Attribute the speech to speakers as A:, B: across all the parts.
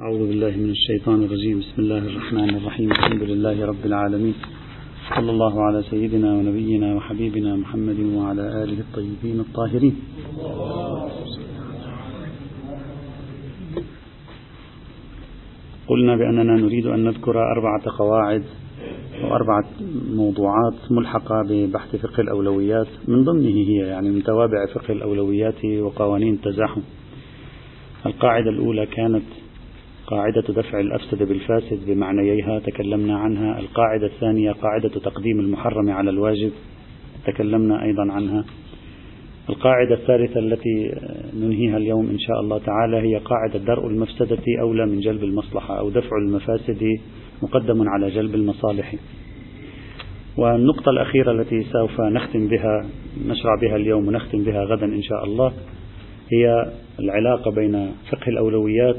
A: أعوذ بالله من الشيطان الرجيم. بسم الله الرحمن الرحيم. الحمد لله رب العالمين. صلى الله على سيدنا ونبينا وحبيبنا محمد وعلى آله الطيبين الطاهرين. قلنا بأننا نريد أن نذكر أربعة قواعد وأربعة موضوعات ملحقة ببحث فقه الأولويات. من ضمنه هي يعني من توابع فقه الأولويات وقوانين التزاحم. القاعدة الأولى كانت قاعدة دفع الأفسد بالفاسد بمعنييها تكلمنا عنها. القاعدة الثانية قاعدة تقديم المحرم على الواجب تكلمنا أيضا عنها. القاعدة الثالثة التي ننهيها اليوم إن شاء الله تعالى هي قاعدة درء المفسدة أولى من جلب المصلحة أو دفع المفاسد مقدم على جلب المصالح. والنقطة الأخيرة التي سوف نختم بها نشرع بها اليوم ونختم بها غدا إن شاء الله هي العلاقة بين فقه الأولويات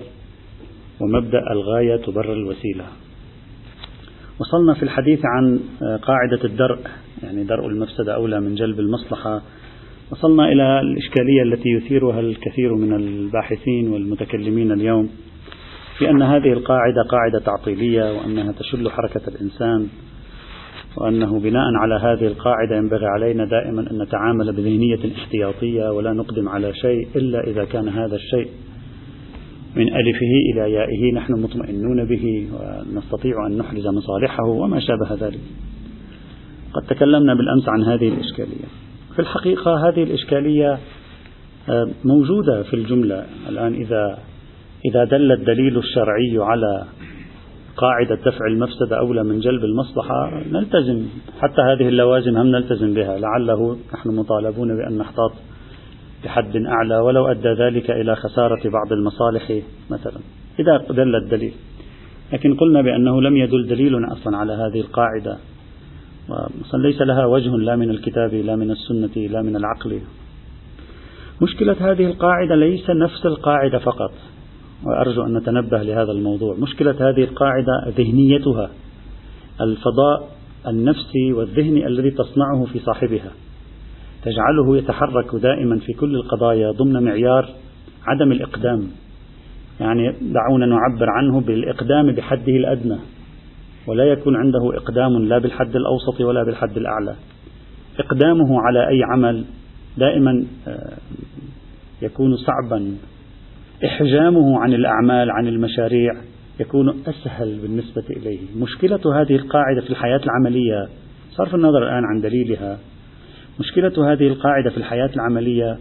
A: ومبدأ الغاية تبرر الوسيلة. وصلنا في الحديث عن قاعدة الدرء يعني درء المفسدة أولى من جلب المصلحة. وصلنا إلى الإشكالية التي يثيرها الكثير من الباحثين والمتكلمين اليوم في أن هذه القاعدة قاعدة تعطيلية وأنها تشل حركة الإنسان وأنه بناء على هذه القاعدة ينبغي علينا دائما أن نتعامل بذهنية احتياطية ولا نقدم على شيء إلا إذا كان هذا الشيء من ألفه إلى يائه نحن مطمئنون به ونستطيع أن نحرز مصالحه وما شابه ذلك. قد تكلمنا بالأمس عن هذه الإشكالية. في الحقيقة هذه الإشكالية آه، موجودة في الجملة. الآن إذا إذا دل الدليل الشرعي على قاعدة دفع المفسدة أولى من جلب المصلحة نلتزم. حتى هذه اللوازم هم نلتزم بها. لعله نحن مطالبون بأن نحتاط بحد أعلى ولو أدى ذلك إلى خسارة بعض المصالح مثلا. إذا دل الدليل. لكن قلنا بأنه لم يدل دليل أصلا على هذه القاعدة. ليس لها وجه لا من الكتاب لا من السنة لا من العقل. مشكلة هذه القاعدة ليس نفس القاعدة فقط. وأرجو أن نتنبه لهذا الموضوع. مشكلة هذه القاعدة ذهنيتها الفضاء النفسي والذهني الذي تصنعه في صاحبها. تجعله يتحرك دائما في كل القضايا ضمن معيار عدم الإقدام. يعني دعونا نعبر عنه بالإقدام بحده الأدنى ولا يكون عنده إقدام لا بالحد الأوسط ولا بالحد الأعلى. إقدامه على أي عمل دائما آه، يكون صعبا. إحجامه عن الأعمال عن المشاريع يكون أسهل بالنسبة إليه. مشكلة هذه القاعدة في الحياة العملية صرف النظر الآن عن دليلها مشكلة هذه القاعدة في الحياة العملية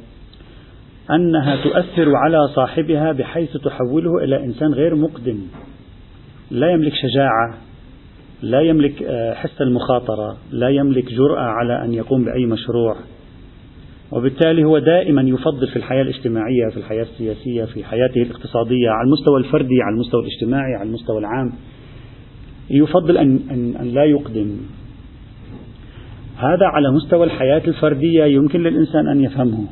A: أنها تؤثر على صاحبها بحيث تحوله إلى إنسان غير مقدم. لا يملك شجاعة لا يملك آه، حس المخاطرة لا يملك جرأة على أن يقوم بأي مشروع. وبالتالي هو دائما يفضل في الحياة الاجتماعية في الحياة السياسية في حياته الاقتصادية على المستوى الفردي على المستوى الاجتماعي على المستوى العام. يفضل أن, أن, أن لا يقدم. هذا على مستوى الحياة الفردية يمكن للإنسان أن يفهمه.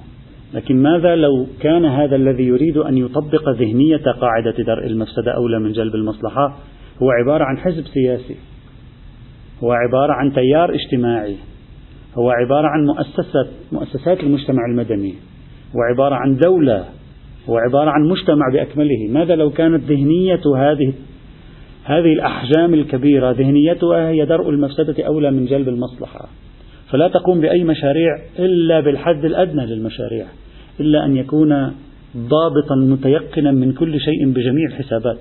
A: لكن ماذا لو كان هذا الذي يريد أن يطبق ذهنية قاعدة درء المفسدة أولى من جلب المصلحة هو عبارة عن حزب سياسي. هو عبارة عن تيار اجتماعي. هو عبارة عن مؤسسة مؤسسات المجتمع المدني. هو عبارة عن دولة. هو عبارة عن مجتمع بأكمله. ماذا لو كانت ذهنية هذه هذه الأحجام الكبيرة ذهنيتها هي درء المفسدة أولى من جلب المصلحة؟ فلا تقوم بأي مشاريع إلا بالحد الأدنى للمشاريع إلا أن يكون ضابطا متيقنا من كل شيء بجميع الحسابات.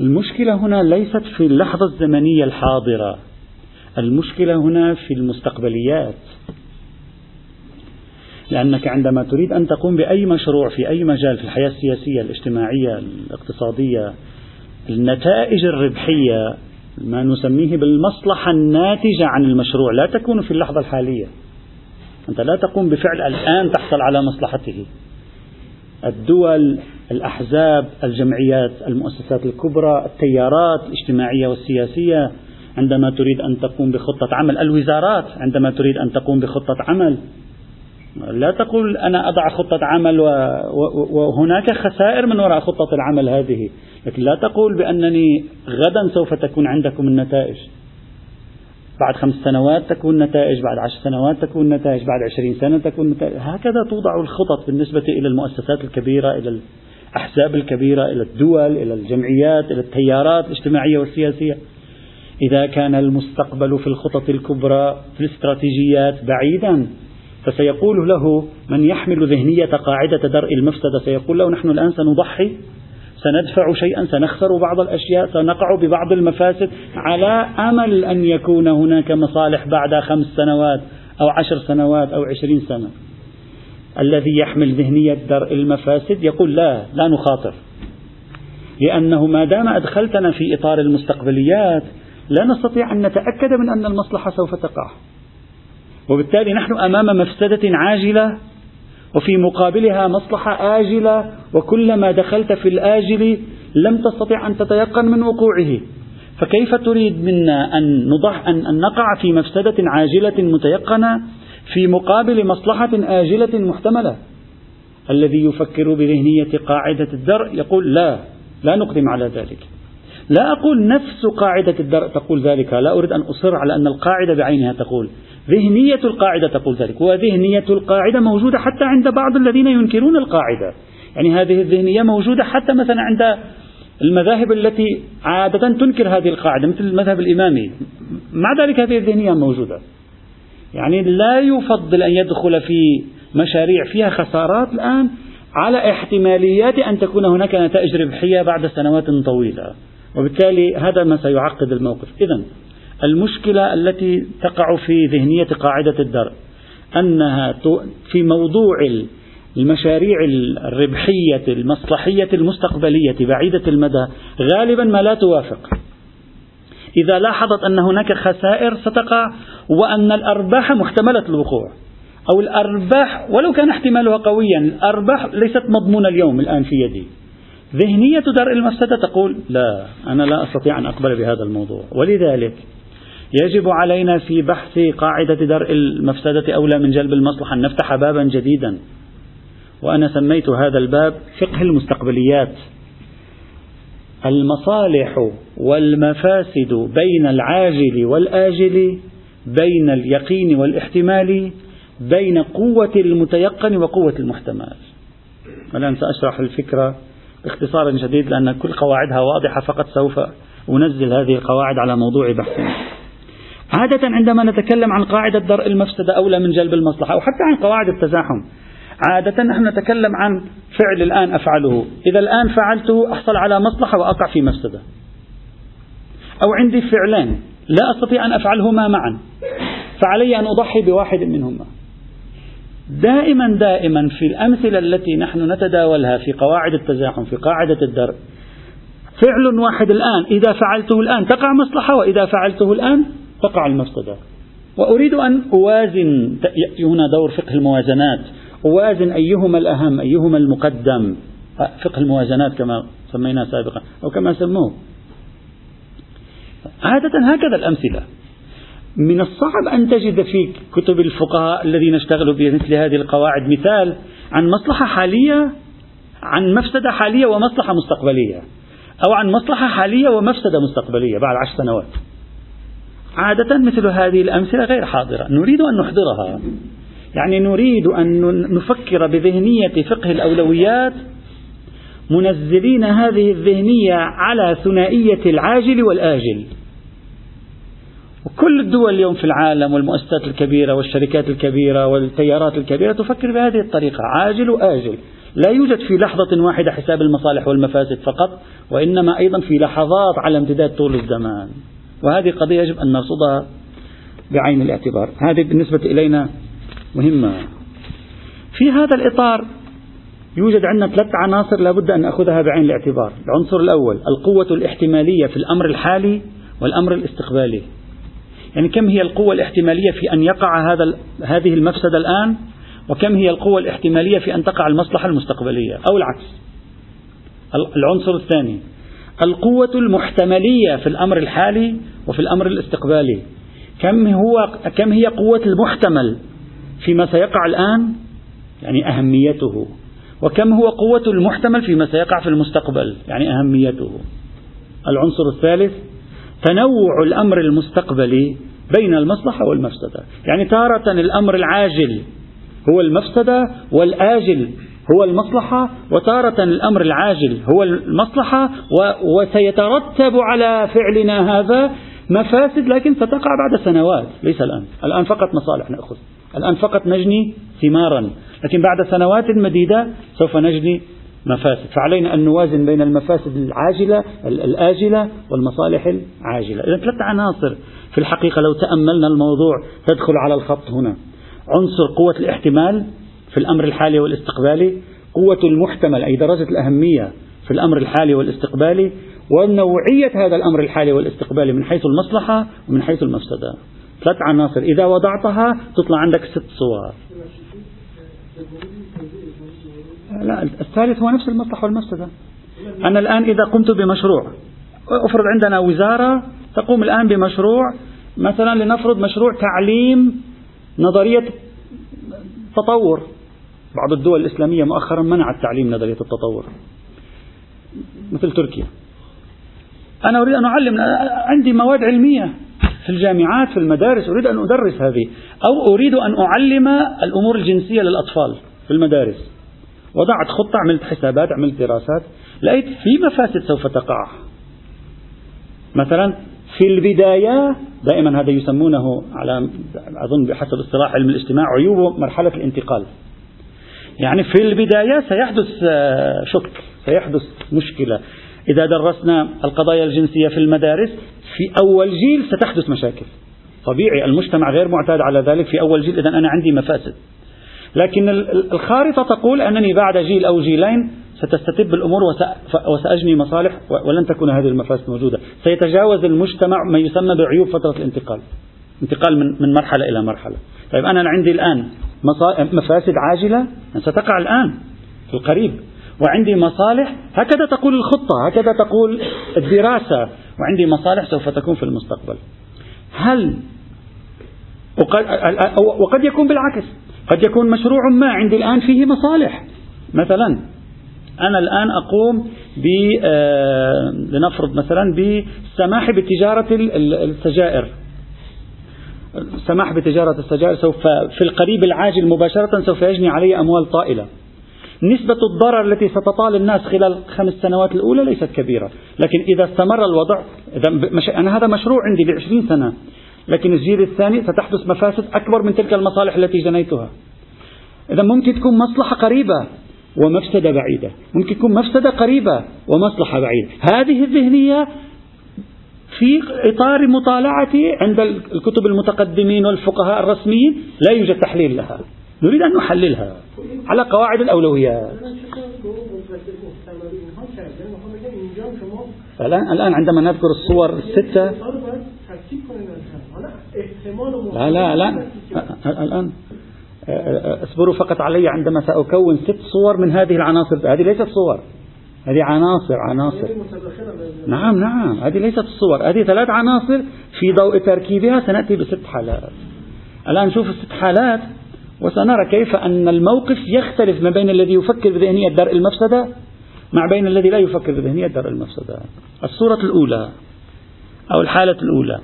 A: المشكلة هنا ليست في اللحظة الزمنية الحاضرة المشكلة هنا في المستقبليات. لأنك عندما تريد أن تقوم بأي مشروع في أي مجال في الحياة السياسية الاجتماعية الاقتصادية النتائج الربحية ما نسميه بالمصلحة الناتجة عن المشروع لا تكون في اللحظة الحالية. أنت لا تقوم بفعل الآن تحصل على مصلحته. الدول الأحزاب الجمعيات المؤسسات الكبرى التيارات الاجتماعية والسياسية عندما تريد أن تقوم بخطة عمل. الوزارات عندما تريد أن تقوم بخطة عمل. لا تقول أنا أضع خطة عمل وهناك خسائر من وراء خطة العمل هذه لكن لا تقول بأنني غدا سوف تكون عندكم النتائج. بعد خمس سنوات تكون نتائج بعد عشر سنوات تكون نتائج بعد عشرين سنة تكون نتائج. هكذا توضع الخطط بالنسبة إلى المؤسسات الكبيرة إلى الأحزاب الكبيرة إلى الدول إلى الجمعيات إلى التيارات الاجتماعية والسياسية. إذا كان المستقبل في الخطط الكبرى في الاستراتيجيات بعيدا فسيقول له من يحمل ذهنية قاعدة درء المفسدة سيقول له نحن الآن سنضحي سندفع شيئا سنخسر بعض الأشياء سنقع ببعض المفاسد على أمل أن يكون هناك مصالح بعد خمس سنوات أو عشر سنوات أو عشرين سنة. الذي يحمل ذهنية درء المفاسد يقول لا لا نخاطر. لأنه ما دام أدخلتنا في إطار المستقبليات لا نستطيع أن نتأكد من أن المصلحة سوف تقع. وبالتالي نحن أمام مفسدة عاجلة وفي مقابلها مصلحة آجلة وكلما دخلت في الآجل لم تستطع أن تتيقن من وقوعه. فكيف تريد منا أن نضح أن, أن نقع في مفسدة عاجلة متيقنة في مقابل مصلحة آجلة محتملة؟ الذي يفكر بذهنية قاعدة الدرء يقول لا لا نقدم على ذلك. لا أقول نفس قاعدة الدرء تقول ذلك لا أريد أن أصر على أن القاعدة بعينها تقول. ذهنية القاعدة تقول ذلك وذهنية القاعدة موجودة حتى عند بعض الذين ينكرون القاعدة. يعني هذه الذهنية موجودة حتى مثلا عند المذاهب التي عادة تنكر هذه القاعدة مثل المذهب الإمامي. مع ذلك هذه الذهنية موجودة. يعني لا يفضل أن يدخل في مشاريع فيها خسارات الآن على احتماليات أن تكون هناك نتائج ربحية بعد سنوات طويلة. وبالتالي هذا ما سيعقد الموقف. إذا المشكلة التي تقع في ذهنية قاعدة الدرء أنها في موضوع المشاريع الربحية المصلحية المستقبلية بعيدة المدى غالبا ما لا توافق. إذا لاحظت أن هناك خسائر ستقع وأن الأرباح محتملة الوقوع أو الأرباح ولو كان احتمالها قويا الأرباح ليست مضمونة اليوم الآن في يدي. ذهنية درء المفسدة تقول لا أنا لا أستطيع أن أقبل بهذا الموضوع. ولذلك يجب علينا في بحث قاعدة درء المفسدة أولى من جلب المصلحة أن نفتح بابا جديدا. وأنا سميت هذا الباب فقه المستقبليات. المصالح والمفاسد بين العاجل والآجل بين اليقين والاحتمال بين قوة المتيقن وقوة المحتمل. الآن سأشرح الفكرة باختصار شديد لأن كل قواعدها واضحة فقط سوف أنزل هذه القواعد على موضوع بحثنا عادة عندما نتكلم عن قاعدة درء المفسدة أولى من جلب المصلحة أو حتى عن قواعد التزاحم عادة نحن نتكلم عن فعل الآن أفعله. إذا الآن فعلته أحصل على مصلحة وأقع في مفسدة. أو عندي فعلين لا أستطيع أن أفعلهما معا. فعلي أن أضحي بواحد منهما. دائما دائما في الأمثلة التي نحن نتداولها في قواعد التزاحم في قاعدة الدرء. فعل واحد الآن إذا فعلته الآن تقع مصلحة وإذا فعلته الآن تقع المفسدة وأريد أن أوازن هنا دور فقه الموازنات. أوازن أيهما الأهم أيهما المقدم؟ فقه الموازنات كما سميناه سابقا أو كما سموه. عادة هكذا الأمثلة. من الصعب أن تجد في كتب الفقهاء الذين اشتغلوا بمثل هذه القواعد مثال عن مصلحة حالية عن مفسدة حالية ومصلحة مستقبلية أو عن مصلحة حالية ومفسدة مستقبلية بعد عشر سنوات. عادة مثل هذه الأمثلة غير حاضرة. نريد أن نحضرها. يعني نريد أن نفكر بذهنية فقه الأولويات منزلين هذه الذهنية على ثنائية العاجل والآجل. وكل الدول اليوم في العالم والمؤسسات الكبيرة والشركات الكبيرة والتيارات الكبيرة تفكر بهذه الطريقة. عاجل وآجل. لا يوجد في لحظة واحدة حساب المصالح والمفاسد فقط وإنما أيضا في لحظات على امتداد طول الزمان. وهذه قضية يجب أن نرصدها بعين الاعتبار. هذه بالنسبة إلينا مهمة. في هذا الإطار يوجد عندنا ثلاث عناصر لابد أن نأخذها بعين الاعتبار. العنصر الأول القوة الاحتمالية في الأمر الحالي والأمر الاستقبالي. يعني كم هي القوة الاحتمالية في أن يقع هذا هذه المفسدة الآن؟ وكم هي القوة الاحتمالية في أن تقع المصلحة المستقبلية؟ أو العكس. العنصر الثاني. القوة المحتملية في الأمر الحالي وفي الأمر الاستقبالي. كم هو كم هي قوة المحتمل فيما سيقع الآن؟ يعني أهميته. وكم هو قوة المحتمل فيما سيقع في المستقبل؟ يعني أهميته. العنصر الثالث تنوع الأمر المستقبلي بين المصلحة والمفسدة. يعني تارة الأمر العاجل هو المفسدة والآجل هو المصلحة وتارة الأمر العاجل هو المصلحة وسيترتب على فعلنا هذا مفاسد لكن ستقع بعد سنوات. ليس الآن. الآن فقط مصالح نأخذ. الآن فقط نجني ثمارا. لكن بعد سنوات مديدة سوف نجني مفاسد. فعلينا أن نوازن بين المفاسد العاجلة الآجلة والمصالح العاجلة. إذا ثلاث عناصر في الحقيقة لو تأملنا الموضوع تدخل على الخط هنا. عنصر قوة الاحتمال في الأمر الحالي والاستقبالي قوة المحتمل أي درجة الأهمية في الأمر الحالي والاستقبالي ونوعية هذا الأمر الحالي والاستقبالي من حيث المصلحة ومن حيث المفسدة. ثلاث عناصر. إذا وضعتها تطلع عندك ست صور. لا الثالث هو نفس المصلحة والمفسدة. أنا الآن إذا قمت بمشروع افرض عندنا وزارة تقوم الآن بمشروع مثلا لنفرض مشروع تعليم نظرية تطور. بعض الدول الإسلامية مؤخرا منعت تعليم نظرية التطور مثل تركيا. أنا أريد أن أعلم عندي مواد علمية في الجامعات في المدارس أريد أن أدرس هذه أو أريد أن أعلم الأمور الجنسية للأطفال في المدارس. وضعت خطة عملت حسابات عملت دراسات لقيت في مفاسد سوف تقع. مثلا في البداية دائما هذا يسمونه على أظن بحسب اصطلاح علم الاجتماع عيوب مرحلة الانتقال. يعني في البداية سيحدث آه، شك سيحدث مشكلة. إذا درسنا القضايا الجنسية في المدارس في أول جيل ستحدث مشاكل. طبيعي المجتمع غير معتاد على ذلك في أول جيل إذا أنا عندي مفاسد. لكن الخارطة تقول أنني بعد جيل أو جيلين ستستتب الأمور وسأجني مصالح ولن تكون هذه المفاسد موجودة. سيتجاوز المجتمع ما يسمى بعيوب فترة الانتقال. انتقال من, من مرحلة إلى مرحلة. طيب أنا عندي الآن مفاسد عاجلة ستقع الآن في القريب. وعندي مصالح هكذا تقول الخطة هكذا تقول الدراسة. وعندي مصالح سوف تكون في المستقبل. هل وقد, وقد يكون بالعكس. قد يكون مشروع ما عندي الآن فيه مصالح. مثلا أنا الآن أقوم ب آه، لنفرض مثلا بالسماح بتجارة السجائر. السماح بتجارة السجائر سوف في القريب العاجل مباشرة سوف يجني علي أموال طائلة. نسبة الضرر التي ستطال الناس خلال الخمس سنوات الأولى ليست كبيرة. لكن إذا استمر الوضع إذا أنا هذا مشروع عندي بعشرين سنة. لكن الجيل الثاني ستحدث مفاسد أكبر من تلك المصالح التي جنيتها. إذا ممكن تكون مصلحة قريبة ومفسدة بعيدة. ممكن تكون مفسدة قريبة ومصلحة بعيدة. هذه الذهنية في إطار مطالعتي عند الكتب المتقدمين والفقهاء الرسميين لا يوجد تحليل لها. نريد أن نحللها على قواعد الأولويات. الآن الآن عندما نذكر الصور الستة لا لا لا. الآن اصبروا فقط علي عندما سأكون ست صور من هذه العناصر. هذه ليست صور. هذه عناصر عناصر. نعم نعم. هذه ليست الصور هذه ثلاث عناصر في ضوء تركيبها. سنأتي بست حالات. الآن نشوف الست حالات وسنرى كيف أن الموقف يختلف ما بين الذي يفكر بذهنية درء المفسدة مع بين الذي لا يفكر بذهنية درء المفسدة. الصورة الأولى أو الحالة الأولى.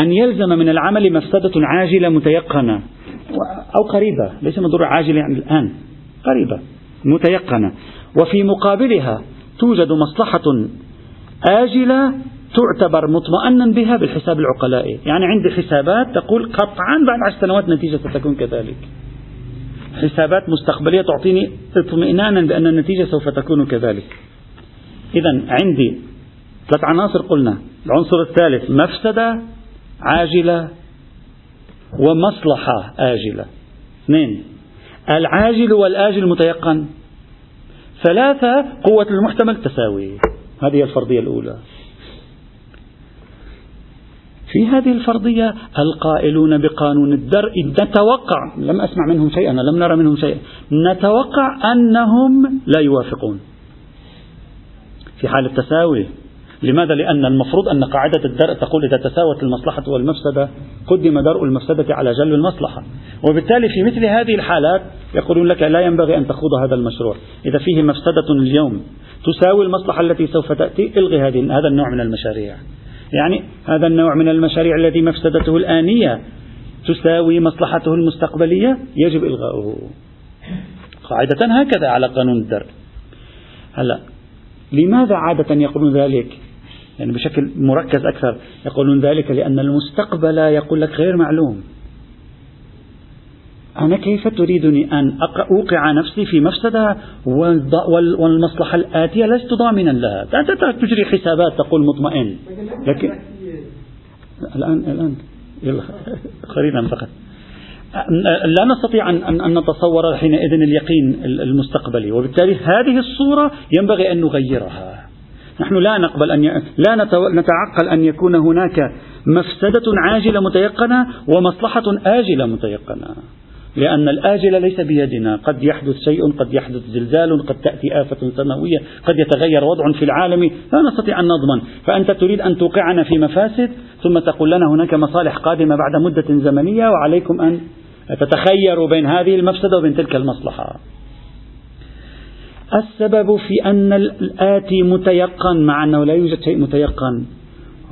A: أن يلزم من العمل مفسدة عاجلة متيقنة. أو قريبة ليس مضرة عاجلة يعني الآن قريبة متيقنة. وفي مقابلها توجد مصلحة آجلة تعتبر مطمئنا بها بالحساب العقلائي. يعني عندي حسابات تقول قطعا بعد عشر سنوات نتيجة ستكون كذلك. حسابات مستقبلية تعطيني اطمئنانا بأن النتيجة سوف تكون كذلك. إذا عندي ثلاث عناصر قلنا. العنصر الثالث مفسدة عاجلة ومصلحة آجلة. اثنين العاجل والآجل متيقن. ثلاثة قوة المحتمل تساوي. هذه الفرضية الأولى. في هذه الفرضية القائلون بقانون الدرء نتوقع لم أسمع منهم شيئا لم نرى منهم شيئا نتوقع أنهم لا يوافقون. في حال التساوي لماذا؟ لأن المفروض أن قاعدة الدرء تقول إذا تساوت المصلحة والمفسدة قدم درء المفسدة على جلب المصلحة. وبالتالي في مثل هذه الحالات يقولون لك لا ينبغي أن تخوض هذا المشروع. إذا فيه مفسدة اليوم تساوي المصلحة التي سوف تأتي الغي هذه هذا النوع من المشاريع. يعني هذا النوع من المشاريع الذي مفسدته الآنية تساوي مصلحته المستقبلية يجب إلغاؤه. قاعدة هكذا على قانون الدرء. هلا لماذا عادة يقولون ذلك؟ يعني بشكل مركز أكثر. يقولون ذلك لأن المستقبل يقول لك غير معلوم. أنا كيف تريدني أن أوقع نفسي في مفسدة والمصلحة الآتية لست ضامنا لها؟ أنت تجري حسابات تقول مطمئن. لكن الآن الآن. يلا. قريبا فقط. لا نستطيع أن, أن نتصور حينئذ اليقين المستقبلي. وبالتالي هذه الصورة ينبغي أن نغيرها. نحن لا نقبل أن ي... لا نتعقل أن يكون هناك مفسدة عاجلة متيقنة ومصلحة آجلة متيقنة. لأن الآجل ليس بيدنا. قد يحدث شيء قد يحدث زلزال قد تأتي آفة سماوية قد يتغير وضع في العالم. لا نستطيع أن نضمن. فأنت تريد أن توقعنا في مفاسد ثم تقول لنا هناك مصالح قادمة بعد مدة زمنية وعليكم أن تتخيروا بين هذه المفسدة وبين تلك المصلحة. السبب في أن الآتي متيقن مع أنه لا يوجد شيء متيقن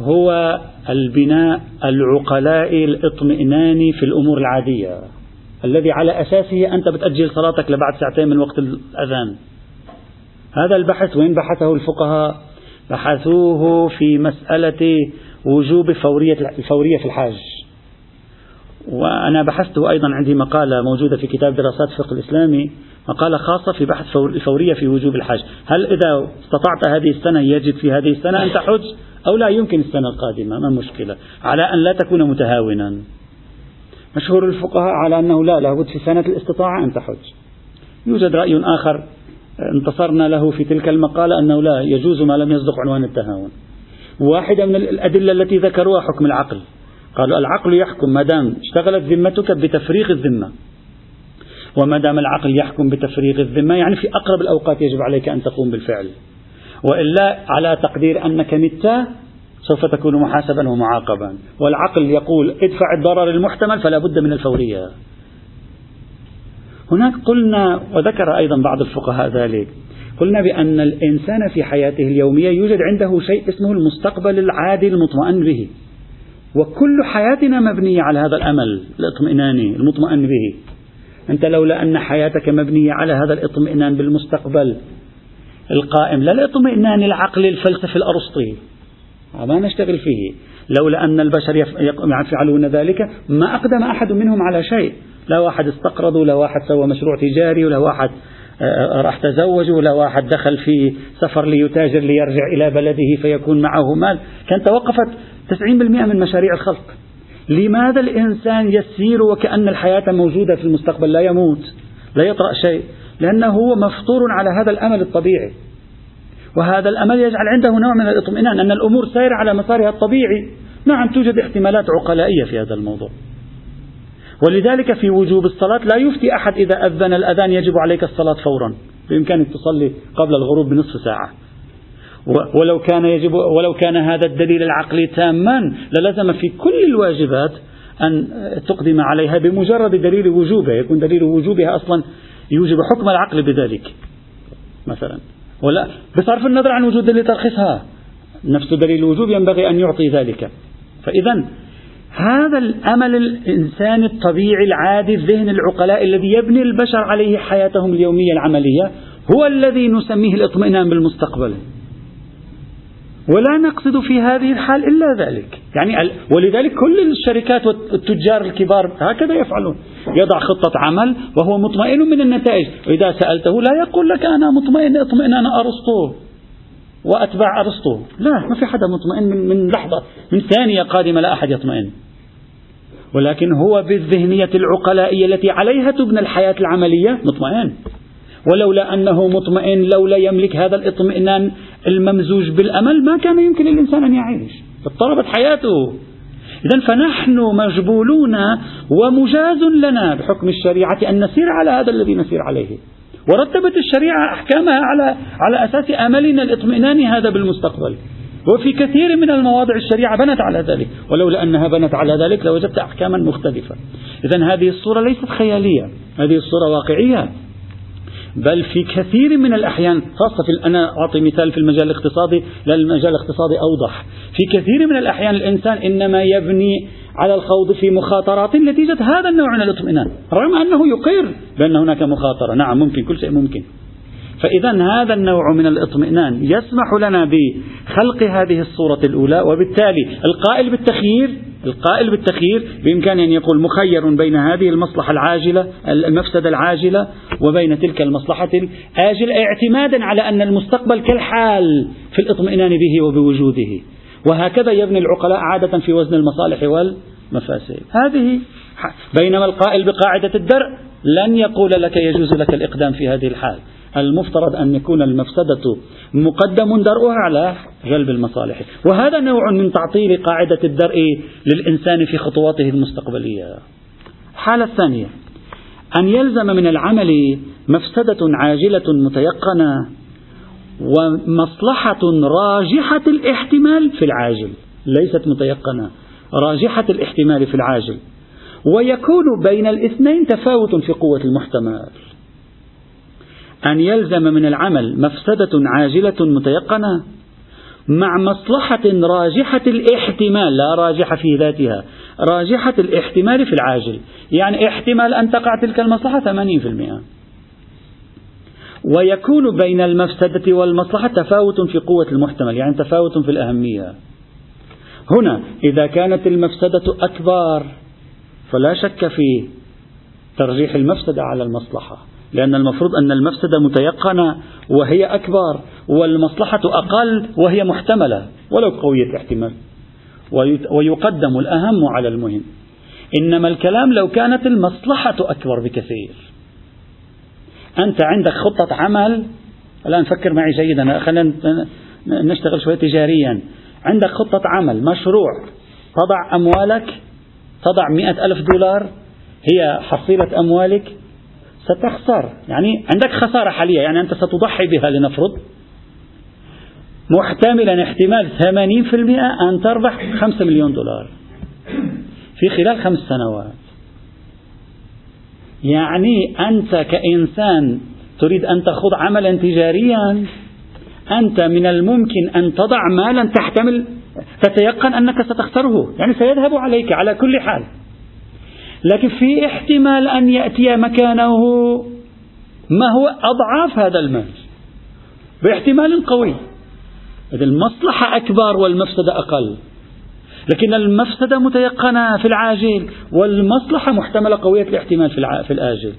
A: هو البناء العقلاء الاطمئناني في الأمور العادية الذي على أساسه أنت بتأجل صلاتك لبعد ساعتين من وقت الأذان. هذا البحث وين بحثه الفقهاء بحثوه في مسألة وجوب فورية الفورية في الحاج. وأنا بحثته أيضا عندي مقالة موجودة في كتاب دراسات الفقه الإسلامي مقالة خاصة في بحث الفورية في وجوب الحج. هل إذا استطعت هذه السنة يجب في هذه السنة أن تحج أو لا؟ يمكن السنة القادمة ما مشكلة. على أن لا تكون متهاونا. مشهور الفقهاء على أنه لا لابد في سنة الاستطاعة أن تحج. يوجد رأي آخر انتصرنا له في تلك المقالة أنه لا يجوز ما لم يصدق عنوان التهاون. واحدة من الأدلة التي ذكروها حكم العقل. قالوا العقل يحكم ما دام اشتغلت ذمتك بتفريغ الذمة. وما دام العقل يحكم بتفريغ الذمة يعني في أقرب الأوقات يجب عليك أن تقوم بالفعل. وإلا على تقدير أنك مت سوف تكون محاسبا ومعاقبا. والعقل يقول ادفع الضرر المحتمل فلا بد من الفورية. هناك قلنا وذكر أيضا بعض الفقهاء ذلك قلنا بأن الإنسان في حياته اليومية يوجد عنده شيء اسمه المستقبل العادي المطمئن به. وكل حياتنا مبنية على هذا الأمل الإطمئناني المطمئن به. أنت لولا أن حياتك مبنية على هذا الاطمئنان بالمستقبل القائم لا الاطمئنان العقلي الفلسفي الأرسطي ما نشتغل فيه. لولا أن البشر يفعلون ذلك ما أقدم أحد منهم على شيء. لا واحد استقرض ولا واحد سوى مشروع تجاري ولا واحد آه، راح تزوج ولا واحد دخل في سفر ليتاجر ليرجع إلى بلده فيكون معه مال. كان توقفت 90% من مشاريع الخلق. لماذا الإنسان يسير وكأن الحياة موجودة في المستقبل؟ لا يموت لا يطرأ شيء لأنه هو مفطور على هذا الأمل الطبيعي. وهذا الأمل يجعل عنده نوع من الاطمئنان أن الأمور سير على مسارها الطبيعي. نعم توجد احتمالات عقلائية في هذا الموضوع. ولذلك في وجوب الصلاة لا يفتي أحد إذا أذن الأذان يجب عليك الصلاة فورا. بإمكانك تصلي قبل الغروب بنصف ساعة. ولو كان يجب ولو كان هذا الدليل العقلي تاما للزم في كل الواجبات أن تقدم عليها بمجرد دليل وجوبها يكون دليل وجوبها أصلا يوجب حكم العقل بذلك مثلا. ولا بصرف النظر عن وجود دليل ترخيصها نفس دليل الوجوب ينبغي أن يعطي ذلك. فإذا هذا الأمل الإنساني الطبيعي العادي الذهن العقلاء الذي يبني البشر عليه حياتهم اليومية العملية هو الذي نسميه الاطمئنان بالمستقبل. ولا نقصد في هذه الحال إلا ذلك. يعني ولذلك كل الشركات والتجار الكبار هكذا يفعلون. يضع خطة عمل وهو مطمئن من النتائج. وإذا سألته لا يقول لك أنا مطمئن اطمئنان أرسطو. وأتباع أرسطو. لا ما في حدا مطمئن من, من لحظة من ثانية قادمة لا أحد يطمئن. ولكن هو بالذهنية العقلائية التي عليها تبنى الحياة العملية مطمئن. ولولا أنه مطمئن لولا يملك هذا الاطمئنان الممزوج بالأمل ما كان يمكن للإنسان أن يعيش. اضطربت حياته. إذا فنحن مجبولون ومجاز لنا بحكم الشريعة أن نسير على هذا الذي نسير عليه. ورتبت الشريعة أحكامها على على أساس أملنا الاطمئنان هذا بالمستقبل. وفي كثير من المواضع الشريعة بنت على ذلك. ولولا أنها بنت على ذلك لوجدت أحكاما مختلفة. إذا هذه الصورة ليست خيالية. هذه الصورة واقعية. بل في كثير من الأحيان خاصة في أنا أعطي مثال في المجال الاقتصادي لأن المجال الاقتصادي أوضح. في كثير من الأحيان الإنسان إنما يبني على الخوض في مخاطرات نتيجة هذا النوع من الاطمئنان رغم أنه يقر بأن هناك مخاطرة. نعم ممكن كل شيء ممكن. فإذا هذا النوع من الاطمئنان يسمح لنا بخلق هذه الصورة الأولى وبالتالي القائل بالتخيير القائل بالتخيير بإمكانه أن يقول مخير بين هذه المصلحة العاجلة المفسدة العاجلة وبين تلك المصلحة الآجلة اعتمادا على أن المستقبل كالحال في الاطمئنان به وبوجوده. وهكذا يبني العقلاء عادة في وزن المصالح والمفاسد. هذه بينما القائل بقاعدة الدرء لن يقول لك يجوز لك الإقدام في هذه الحال. المفترض أن يكون المفسدة مقدم درءها على جلب المصالح. وهذا نوع من تعطيل قاعدة الدرء للإنسان في خطواته المستقبلية. الحالة الثانية أن يلزم من العمل مفسدة عاجلة متيقنة ومصلحة راجحة الاحتمال في العاجل. ليست متيقنة راجحة الاحتمال في العاجل. ويكون بين الاثنين تفاوت في قوة المحتمل. أن يلزم من العمل مفسدة عاجلة متيقنة مع مصلحة راجحة الاحتمال لا راجحة في ذاتها راجحة الاحتمال في العاجل. يعني احتمال أن تقع تلك المصلحة 80% ويكون بين المفسدة والمصلحة تفاوت في قوة المحتمل يعني تفاوت في الأهمية. هنا إذا كانت المفسدة أكبر فلا شك في ترجيح المفسدة على المصلحة. لأن المفروض أن المفسدة متيقنة وهي أكبر والمصلحة أقل وهي محتملة ولو قوية الاحتمال. ويقدم الأهم على المهم. إنما الكلام لو كانت المصلحة أكبر بكثير. أنت عندك خطة عمل. الآن فكر معي جيدا خلينا نشتغل شوية تجاريا. عندك خطة عمل مشروع تضع أموالك تضع مئة ألف دولار هي حصيلة أموالك ستخسر يعني عندك خسارة حالية يعني أنت ستضحي بها لنفرض. محتملا احتمال 80% أن تربح 5 مليون دولار. في خلال خمس سنوات. يعني أنت كإنسان تريد أن تخوض عملا تجاريا أنت من الممكن أن تضع مالا تحتمل تتيقن أنك ستخسره يعني سيذهب عليك على كل حال. لكن في احتمال أن يأتي مكانه. ما هو أضعاف هذا المال؟ باحتمال قوي. إذا المصلحة أكبر والمفسدة أقل. لكن المفسدة متيقنة في العاجل والمصلحة محتملة قوية الاحتمال في, في الآجل.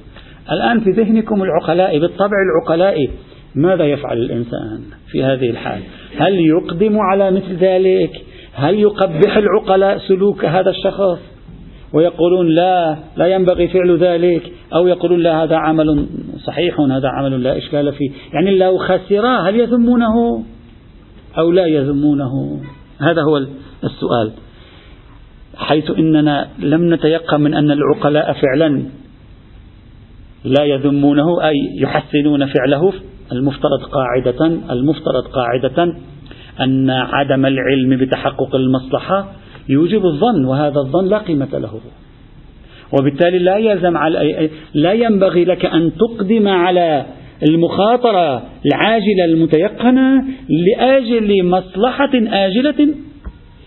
A: الآن في ذهنكم العقلاء بالطبع العقلاء ماذا يفعل الإنسان في هذه الحال؟ هل يقدم على مثل ذلك؟ هل يقبح العقلاء سلوك هذا الشخص؟ ويقولون لا لا ينبغي فعل ذلك أو يقولون لا هذا عمل صحيح هذا عمل لا إشكال فيه. يعني لو خسرا هل يذمونه؟ أو لا يذمونه؟ هذا هو السؤال. حيث إننا لم نتيقن من أن العقلاء فعلا لا يذمونه أي يحسنون فعله المفترض قاعدة المفترض قاعدة أن عدم العلم بتحقق المصلحة يوجب الظن وهذا الظن لا قيمة له. وبالتالي لا يلزم على لا ينبغي لك أن تقدم على المخاطرة العاجلة المتيقنة لأجل مصلحة آجلة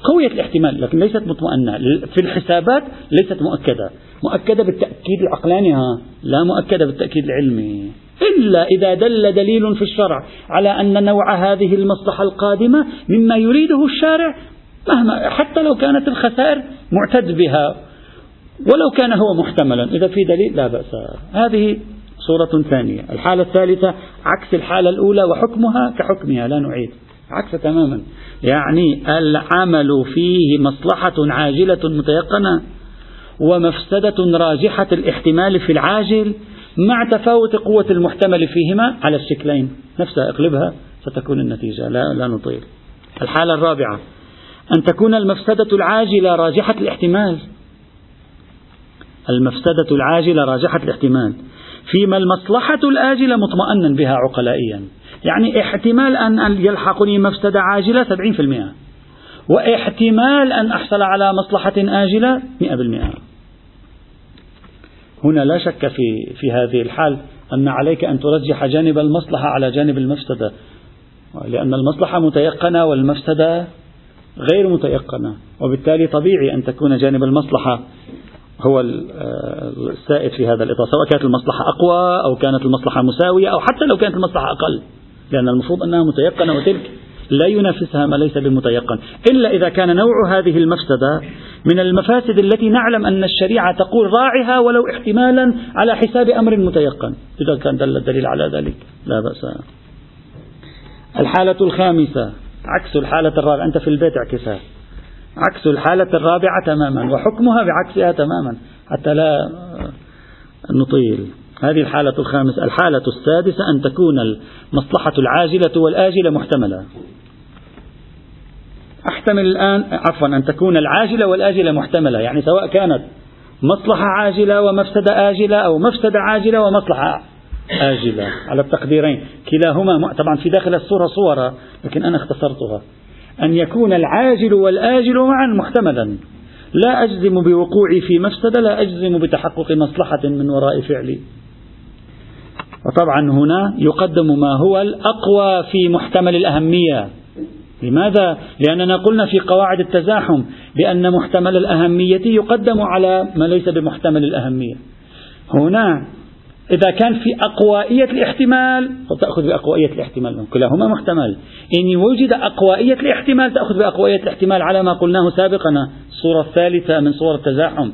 A: قوية الاحتمال لكن ليست مطمئنة. في الحسابات ليست مؤكدة. مؤكدة بالتأكيد العقلاني لا مؤكدة بالتأكيد العلمي. إلا إذا دل دليل في الشرع على أن نوع هذه المصلحة القادمة مما يريده الشارع مهما حتى لو كانت الخسائر معتد بها ولو كان هو محتملا. إذا في دليل لا بأس. هذه صورة ثانية. الحالة الثالثة عكس الحالة الأولى وحكمها كحكمها لا نعيد. عكس تماما. يعني العمل فيه مصلحة عاجلة متيقنة ومفسدة راجحة الاحتمال في العاجل مع تفاوت قوة المحتمل فيهما على الشكلين. نفسها اقلبها ستكون النتيجة. لا, لا نطيل. الحالة الرابعة. أن تكون المفسدة العاجلة راجحة الاحتمال. المفسدة العاجلة راجحة الاحتمال. فيما المصلحة الآجلة مطمئنا بها عقلائيا. يعني احتمال أن يلحقني مفسدة عاجلة 70% واحتمال أن أحصل على مصلحة آجلة 100% هنا لا شك في في هذه الحال أن عليك أن ترجح جانب المصلحة على جانب المفسدة. لأن المصلحة متيقنة والمفسدة غير متيقنة وبالتالي طبيعي أن تكون جانب المصلحة هو السائد في هذا الإطار سواء كانت المصلحة أقوى أو كانت المصلحة مساوية أو حتى لو كانت المصلحة أقل لأن المفروض أنها متيقنة وتلك لا ينافسها ما ليس بمتيقن. إلا إذا كان نوع هذه المفسدة من المفاسد التي نعلم أن الشريعة تقول راعها ولو احتمالا على حساب أمر متيقن. إذا كان دل الدليل على ذلك لا بأس. الحالة الخامسة. عكس الحالة الرابعة. أنت في البيت اعكسها عكس الحالة الرابعة تماما وحكمها بعكسها تماما حتى لا نطيل. هذه الحالة الخامسة الحالة السادسة أن تكون المصلحة العاجلة والآجلة محتملة. أحتمل الآن عفوا أن تكون العاجلة والآجلة محتملة. يعني سواء كانت مصلحة عاجلة ومفسدة آجلة أو مفسدة عاجلة ومصلحة آجلة على التقديرين. كلاهما طبعا في داخل الصورة صورة لكن أنا اختصرتها. أن يكون العاجل والآجل معا محتملا. لا أجزم بوقوعي في مفسدة لا أجزم بتحقق مصلحة من وراء فعلي. وطبعا هنا يقدم ما هو الأقوى في محتمل الأهمية. لماذا؟ لأننا قلنا في قواعد التزاحم بأن محتمل الأهمية يقدم على ما ليس بمحتمل الأهمية. هنا إذا كان في أقوائية الاحتمال تأخذ بأقوائية الاحتمال كلاهما محتمل إن وجد أقوائية الاحتمال تأخذ بأقوائية الاحتمال على ما قلناه سابقا الصورة الثالثة من صور التزاحم.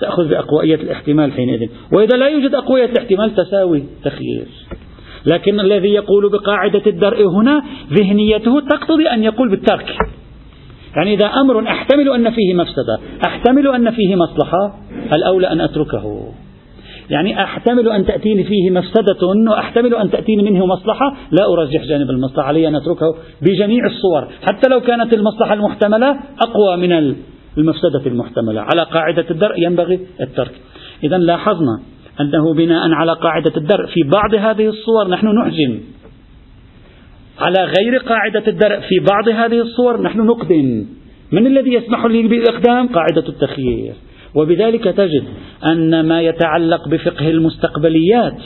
A: تأخذ بأقوائية الاحتمال حينئذ. وإذا لا يوجد أقوية الاحتمال تساوي تخيير. لكن الذي يقول بقاعدة الدرء هنا ذهنيته تقتضي أن يقول بالترك. يعني إذا أمر أحتمل أن فيه مفسدة أحتمل أن فيه مصلحة الأولى أن أتركه. يعني أحتمل أن تأتيني فيه مفسدة وأحتمل أن تأتيني منه مصلحة؟ لا أرجح جانب المصلحة علي أن أتركه بجميع الصور حتى لو كانت المصلحة المحتملة أقوى من المفسدة المحتملة. على قاعدة الدرء ينبغي الترك. إذا لاحظنا أنه بناء على قاعدة الدرء في بعض هذه الصور نحن نحجم على غير قاعدة الدرء في بعض هذه الصور نحن نقدم من الذي يسمح لي بالإقدام قاعدة التخيير. وبذلك تجد أن ما يتعلق بفقه المستقبليات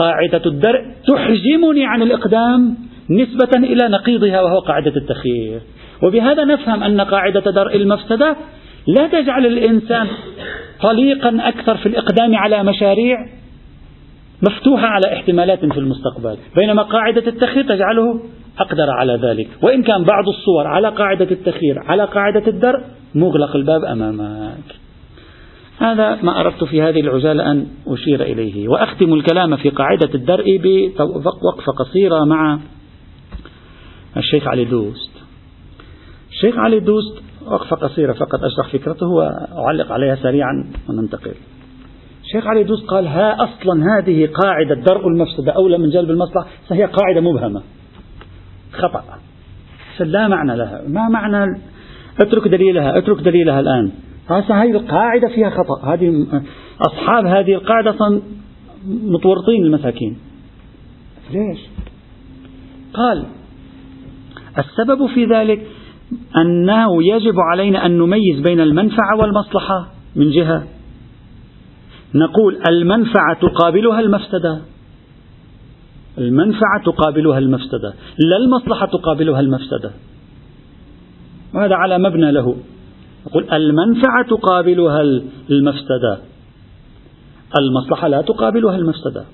A: قاعدة الدرء تحجمني عن الإقدام نسبة إلى نقيضها وهو قاعدة التخيير. وبهذا نفهم أن قاعدة درء المفسدة لا تجعل الإنسان طليقا أكثر في الإقدام على مشاريع مفتوحة على احتمالات في المستقبل. بينما قاعدة التخيير تجعله أقدر على ذلك. وإن كان بعض الصور على قاعدة التخيير على قاعدة الدرء مغلق الباب أمامك. هذا ما أردت في هذه العجالة أن أشير إليه. وأختم الكلام في قاعدة الدرء بوقفة قصيرة مع الشيخ علي دوست. الشيخ علي دوست وقفة قصيرة فقط أشرح فكرته وأعلق عليها سريعا وننتقل. الشيخ علي دوست قال ها أصلا هذه قاعدة درء المفسدة أولى من جلب المصلحة؟ فهي قاعدة مبهمة. خطأ. لا معنى لها. ما معنى؟ اترك دليلها اترك دليلها الآن. هذه القاعدة فيها خطأ. هذه أصحاب هذه القاعدة متورطين المساكين. ليش؟ قال السبب في ذلك أنه يجب علينا أن نميز بين المنفعة والمصلحة من جهة. نقول المنفعة تقابلها المفسدة. المنفعة تقابلها المفسدة لا المصلحة تقابلها المفسدة. وهذا على مبنى له. نقول المنفعة تقابلها المفسدة. المصلحة لا تقابلها المفسدة.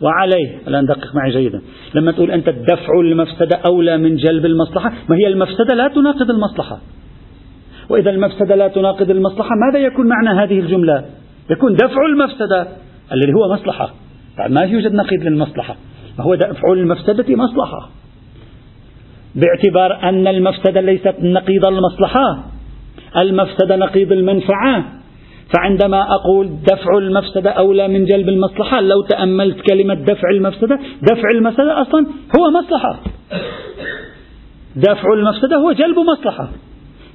A: وعليه الآن دقق معي جيدا. لما تقول أنت دفع المفسدة أولى من جلب المصلحة ما هي المفسدة؟ لا تناقض المصلحة. وإذا المفسدة لا تناقض المصلحة ماذا يكون معنى هذه الجملة؟ يكون دفع المفسدة الذي هو مصلحة. ما يوجد نقيض للمصلحة؟ هو دفع المفسدة مصلحة. باعتبار أن المفسدة ليست نقيض المصلحة. المفسدة نقيض المنفعة. فعندما أقول دفع المفسدة أولى من جلب المصلحة لو تأملت كلمة دفع المفسدة دفع المفسدة أصلا هو مصلحة. دفع المفسدة هو جلب مصلحة.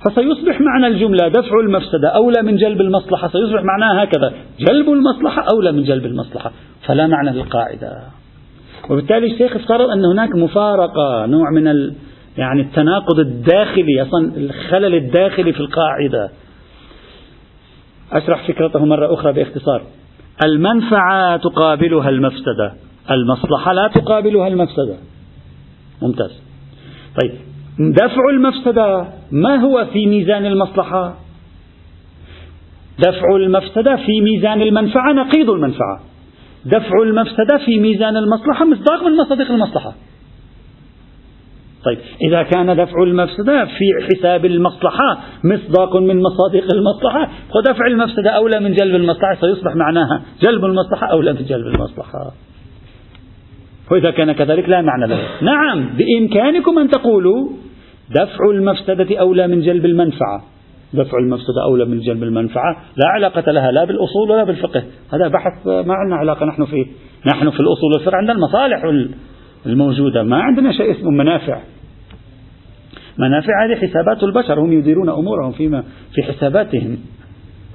A: فسيصبح معنى الجملة دفع المفسدة أولى من جلب المصلحة سيصبح معناها هكذا جلب المصلحة أولى من جلب المصلحة. فلا معنى للقاعدة. وبالتالي الشيخ افترض أن هناك مفارقة نوع من يعني التناقض الداخلي أصلا الخلل الداخلي في القاعدة. أشرح فكرته مرة أخرى باختصار. المنفعة تقابلها المفسدة. المصلحة لا تقابلها المفسدة. ممتاز. طيب دفع المفسدة ما هو في ميزان المصلحة؟ دفع المفسدة في ميزان المنفعة نقيض المنفعة. دفع المفسدة في ميزان المصلحة مصداق من مصادق المصلحة. طيب إذا كان دفع المفسدة في حساب المصلحة مصداق من مصادق المصلحة فدفع المفسدة أولى من جلب المصلحة سيصبح معناها جلب المصلحة أولى من جلب المصلحة. وإذا كان كذلك لا معنى له. نعم بإمكانكم أن تقولوا دفع المفسدة أولى من جلب المنفعة. دفع المفسدة أولى من جلب المنفعة لا علاقة لها لا بالأصول ولا بالفقه. هذا بحث ما عندنا علاقة نحن فيه. نحن في الأصول والفقه عندنا المصالح الموجودة. ما عندنا شيء اسمه منافع. منافع هذه حسابات البشر. هم يديرون أمورهم فيما في حساباتهم.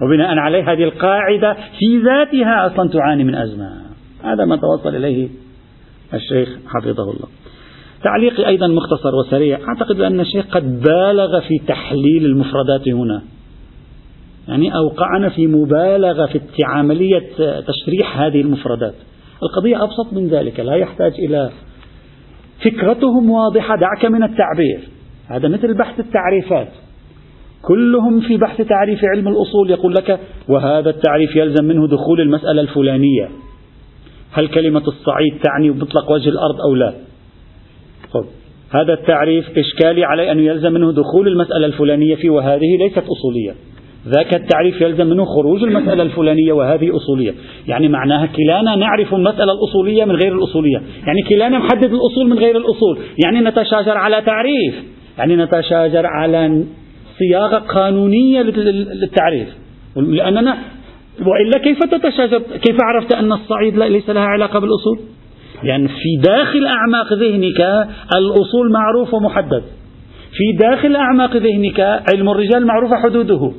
A: وبناء عليه هذه القاعدة في ذاتها أصلا تعاني من أزمة. هذا ما توصل إليه الشيخ حفظه الله. تعليقي أيضا مختصر وسريع. أعتقد أن الشيخ قد بالغ في تحليل المفردات هنا. يعني أوقعنا في مبالغة في عملية تشريح هذه المفردات. القضية أبسط من ذلك. لا يحتاج إلى فكرتهم واضحة دعك من التعبير. هذا مثل بحث التعريفات. كلهم في بحث تعريف علم الأصول يقول لك وهذا التعريف يلزم منه دخول المسألة الفلانية. هل كلمة الصعيد تعني مطلق وجه الأرض أو لا؟ طب هذا التعريف إشكالي عليه أنه يلزم منه دخول المسألة الفلانية فيه وهذه ليست أصولية. ذاك التعريف يلزم منه خروج المسألة الفلانية وهذه أصولية. يعني معناها كلانا نعرف المسألة الأصولية من غير الأصولية. يعني كلانا محدد الأصول من غير الأصول. يعني نتشاجر على تعريف. يعني نتشاجر على صياغة قانونية للتعريف. لأننا وإلا كيف تتشاجر؟ كيف عرفت أن الصعيد ليس لها علاقة بالأصول؟ يعني في داخل أعماق ذهنك الأصول معروف ومحدد. في داخل أعماق ذهنك علم الرجال معروف حدوده.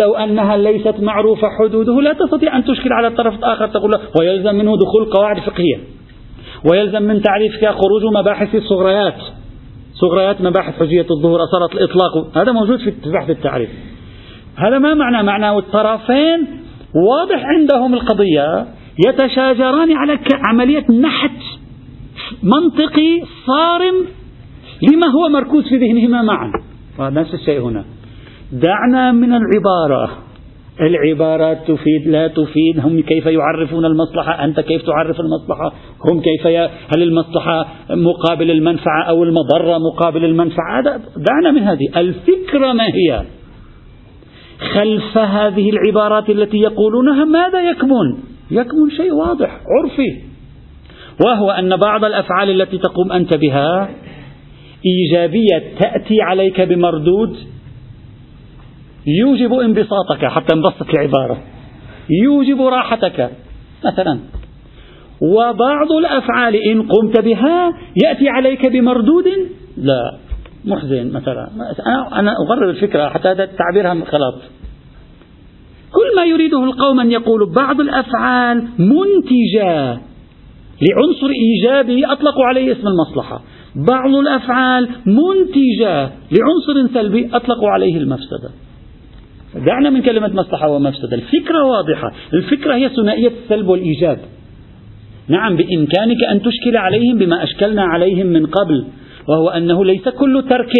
A: لو أنها ليست معروفة حدوده لا تستطيع أن تشكل على الطرف الآخر تقول له ويلزم منه دخول قواعد فقهية ويلزم من تعريفك خروج مباحث الصغريات صغريات مباحث حجية الظهور أثرت الإطلاق هذا موجود في بحث التعريف. هذا ما معنى؟ معناه الطرفين واضح عندهم القضية يتشاجران على عملية نحت منطقي صارم لما هو مركوز في ذهنهما معا. نفس الشيء هنا. دعنا من العبارة. العبارات تفيد لا تفيد. هم كيف يعرفون المصلحة؟ أنت كيف تعرف المصلحة؟ هم كيف ي... هل المصلحة مقابل المنفعة أو المضرة مقابل المنفعة؟ دعنا من هذه. الفكرة ما هي؟ خلف هذه العبارات التي يقولونها ماذا يكمن؟ يكمن شيء واضح عرفي. وهو أن بعض الأفعال التي تقوم أنت بها إيجابية تأتي عليك بمردود يوجب انبساطك حتى انبسط العبارة يوجب راحتك. مثلا وبعض الأفعال إن قمت بها يأتي عليك بمردود. لا محزن مثلا. أنا أغرب الفكرة حتى هذا تعبيرها خلاص. كل ما يريده القوم أن يقولوا بعض الأفعال منتجة لعنصر إيجابي أطلقوا عليه اسم المصلحة. بعض الأفعال منتجة لعنصر سلبي أطلقوا عليه المفسدة. دعنا من كلمة مصلحة ومفسدة. الفكرة واضحة. الفكرة هي ثنائية السلب والإيجاب نعم بإمكانك أن تشكل عليهم بما أشكلنا عليهم من قبل وهو أنه ليس كل ترك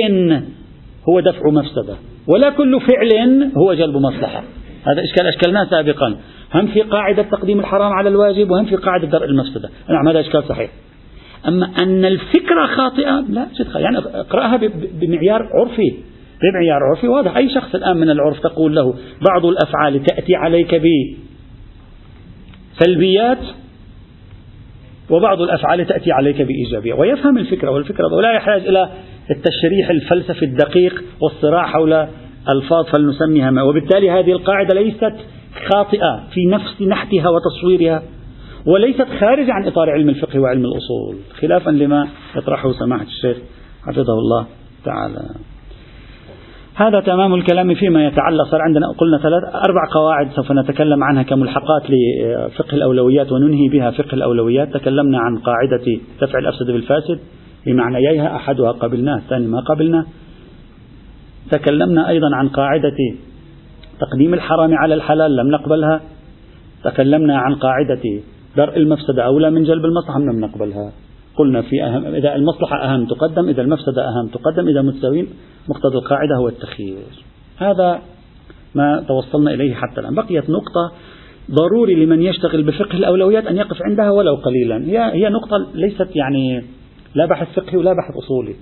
A: هو دفع مفسدة ولا كل فعل هو جلب مصلحة. هذا إشكال أشكلناه سابقا. هم في قاعدة تقديم الحرام على الواجب وهم في قاعدة درء المفسدة. نعم هذا إشكال صحيح. أما أن الفكرة خاطئة لا يعني اقرأها بمعيار عرفي. بمعيار عرفي. واضح. أي شخص الآن من العرف تقول له بعض الأفعال تأتي عليك بسلبيات وبعض الأفعال تأتي عليك بإيجابية. ويفهم الفكرة. والفكرة ولا يحتاج إلى التشريح الفلسفي الدقيق والصراع حول ألفاظ فلنسميها ما. وبالتالي هذه القاعدة ليست خاطئة في نفس نحتها وتصويرها وليست خارجة عن إطار علم الفقه وعلم الأصول خلافا لما يطرحه سماحة الشيخ حفظه الله تعالى. هذا تمام الكلام فيما يتعلق صار عندنا قلنا ثلاث أربع قواعد سوف نتكلم عنها كملحقات لفقه الأولويات وننهي بها فقه الأولويات. تكلمنا عن قاعدة دفع الأفسد بالفاسد بمعنييها أحدها قبلناه الثاني ما قبلنا تكلمنا أيضا عن قاعدة تقديم الحرام على الحلال لم نقبلها. تكلمنا عن قاعدة درء المفسدة أولى من جلب المصلحة لم نقبلها. قلنا في أهم إذا المصلحة أهم تقدم إذا المفسدة أهم تقدم إذا متساويين مقتضى القاعدة هو التخيير. هذا ما توصلنا إليه حتى الآن. بقيت نقطة ضروري لمن يشتغل بفقه الأولويات أن يقف عندها ولو قليلا. هي, هي نقطة ليست يعني لا بحث فقهي ولا بحث أصولي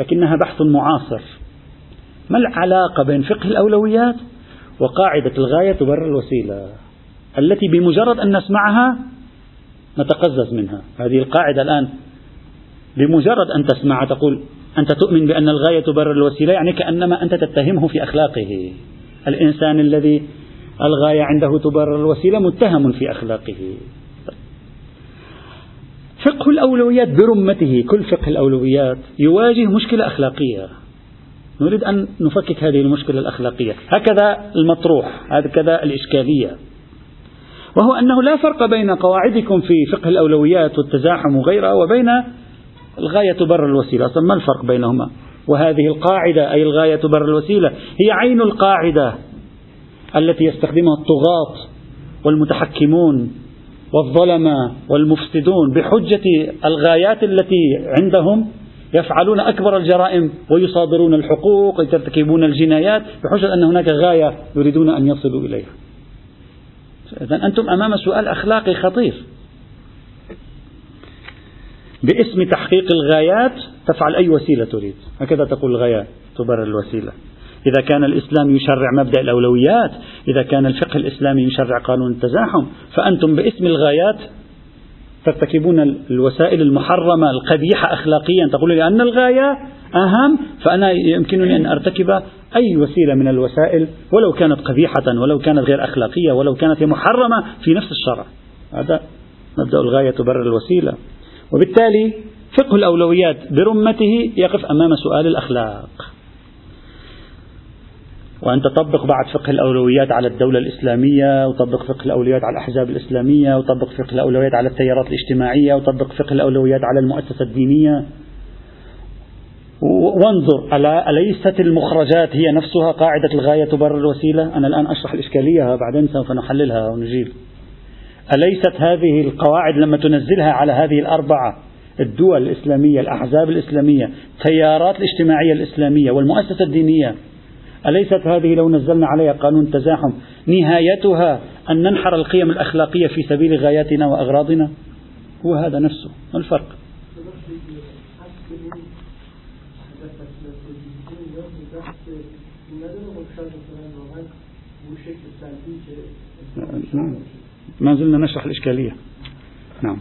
A: لكنها بحث معاصر. ما العلاقة بين فقه الأولويات وقاعدة الغاية تبرر الوسيلة؟ التي بمجرد أن نسمعها نتقزز منها. هذه القاعدة الآن بمجرد أن تسمعها تقول أنت تؤمن بأن الغاية تبرر الوسيلة يعني كأنما أنت تتهمه في أخلاقه. الإنسان الذي الغاية عنده تبرر الوسيلة متهم في أخلاقه. فقه الأولويات برمته. كل فقه الأولويات يواجه مشكلة أخلاقية. نريد أن نفكك هذه المشكلة الأخلاقية. هكذا المطروح هكذا الإشكالية. وهو أنه لا فرق بين قواعدكم في فقه الأولويات والتزاحم وغيرها وبين الغاية تبرر الوسيلة. أصلا ما الفرق بينهما؟ وهذه القاعدة أي الغاية تبرر الوسيلة هي عين القاعدة التي يستخدمها الطغاة والمتحكمون والظلمة والمفسدون بحجة الغايات التي عندهم يفعلون أكبر الجرائم ويصادرون الحقوق ويرتكبون الجنايات بحجة أن هناك غاية يريدون أن يصلوا إليها. إذا أنتم أمام سؤال أخلاقي خطير. باسم تحقيق الغايات تفعل أي وسيلة تريد. هكذا تقول الغايات تبرر الوسيلة. إذا كان الإسلام يشرع مبدأ الأولويات إذا كان الفقه الإسلامي يشرع قانون التزاحم فأنتم باسم الغايات ترتكبون الوسائل المحرمة القبيحة أخلاقيا. تقول لأن الغاية أهم فأنا يمكنني أن أرتكب أي وسيلة من الوسائل ولو كانت قبيحة ولو كانت غير أخلاقية ولو كانت محرمة في نفس الشرع. هذا مبدأ الغاية تبرر الوسيلة. وبالتالي فقه الأولويات برمته يقف أمام سؤال الأخلاق. وأن تطبق بعد فقه الأولويات على الدولة الإسلامية وطبق فقه الأولويات على الأحزاب الإسلامية وطبق فقه الأولويات على التيارات الاجتماعية وطبق فقه الأولويات على المؤسسة الدينية. وانظر ألا أليست المخرجات هي نفسها قاعدة الغاية تبرر الوسيلة؟ أنا الآن أشرح الإشكالية بعدين سوف نحللها ونجيب. أليست هذه القواعد لما تنزلها على هذه الأربعة الدول الإسلامية الأحزاب الإسلامية التيارات الاجتماعية الإسلامية والمؤسسة الدينية أليست هذه لو نزلنا عليها قانون تزاحم نهايتها أن ننحر القيم الأخلاقية في سبيل غاياتنا وأغراضنا؟ هو هذا نفسه ما الفرق؟ ما زلنا نشرح الإشكالية. نعم.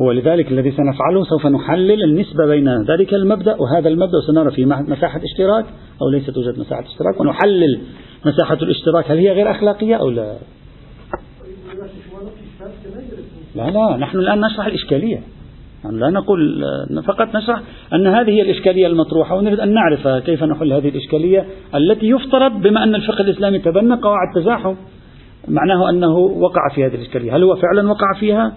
A: هو لذلك الذي سنفعله سوف نحلل النسبة بين ذلك المبدأ وهذا المبدأ. وسنرى في مساحة اشتراك أو ليست توجد مساحة اشتراك ونحلل مساحة الاشتراك. هل هي غير أخلاقية أو لا؟ لا لا نحن الآن نشرح الإشكالية. يعني لا نقول فقط نشرح أن هذه هي الإشكالية المطروحة ونريد أن نعرف كيف نحل هذه الإشكالية التي يفترض بما أن الفقه الإسلامي تبنى قواعد تزاحم. معناه أنه وقع في هذه الإشكالية. هل هو فعلا وقع فيها؟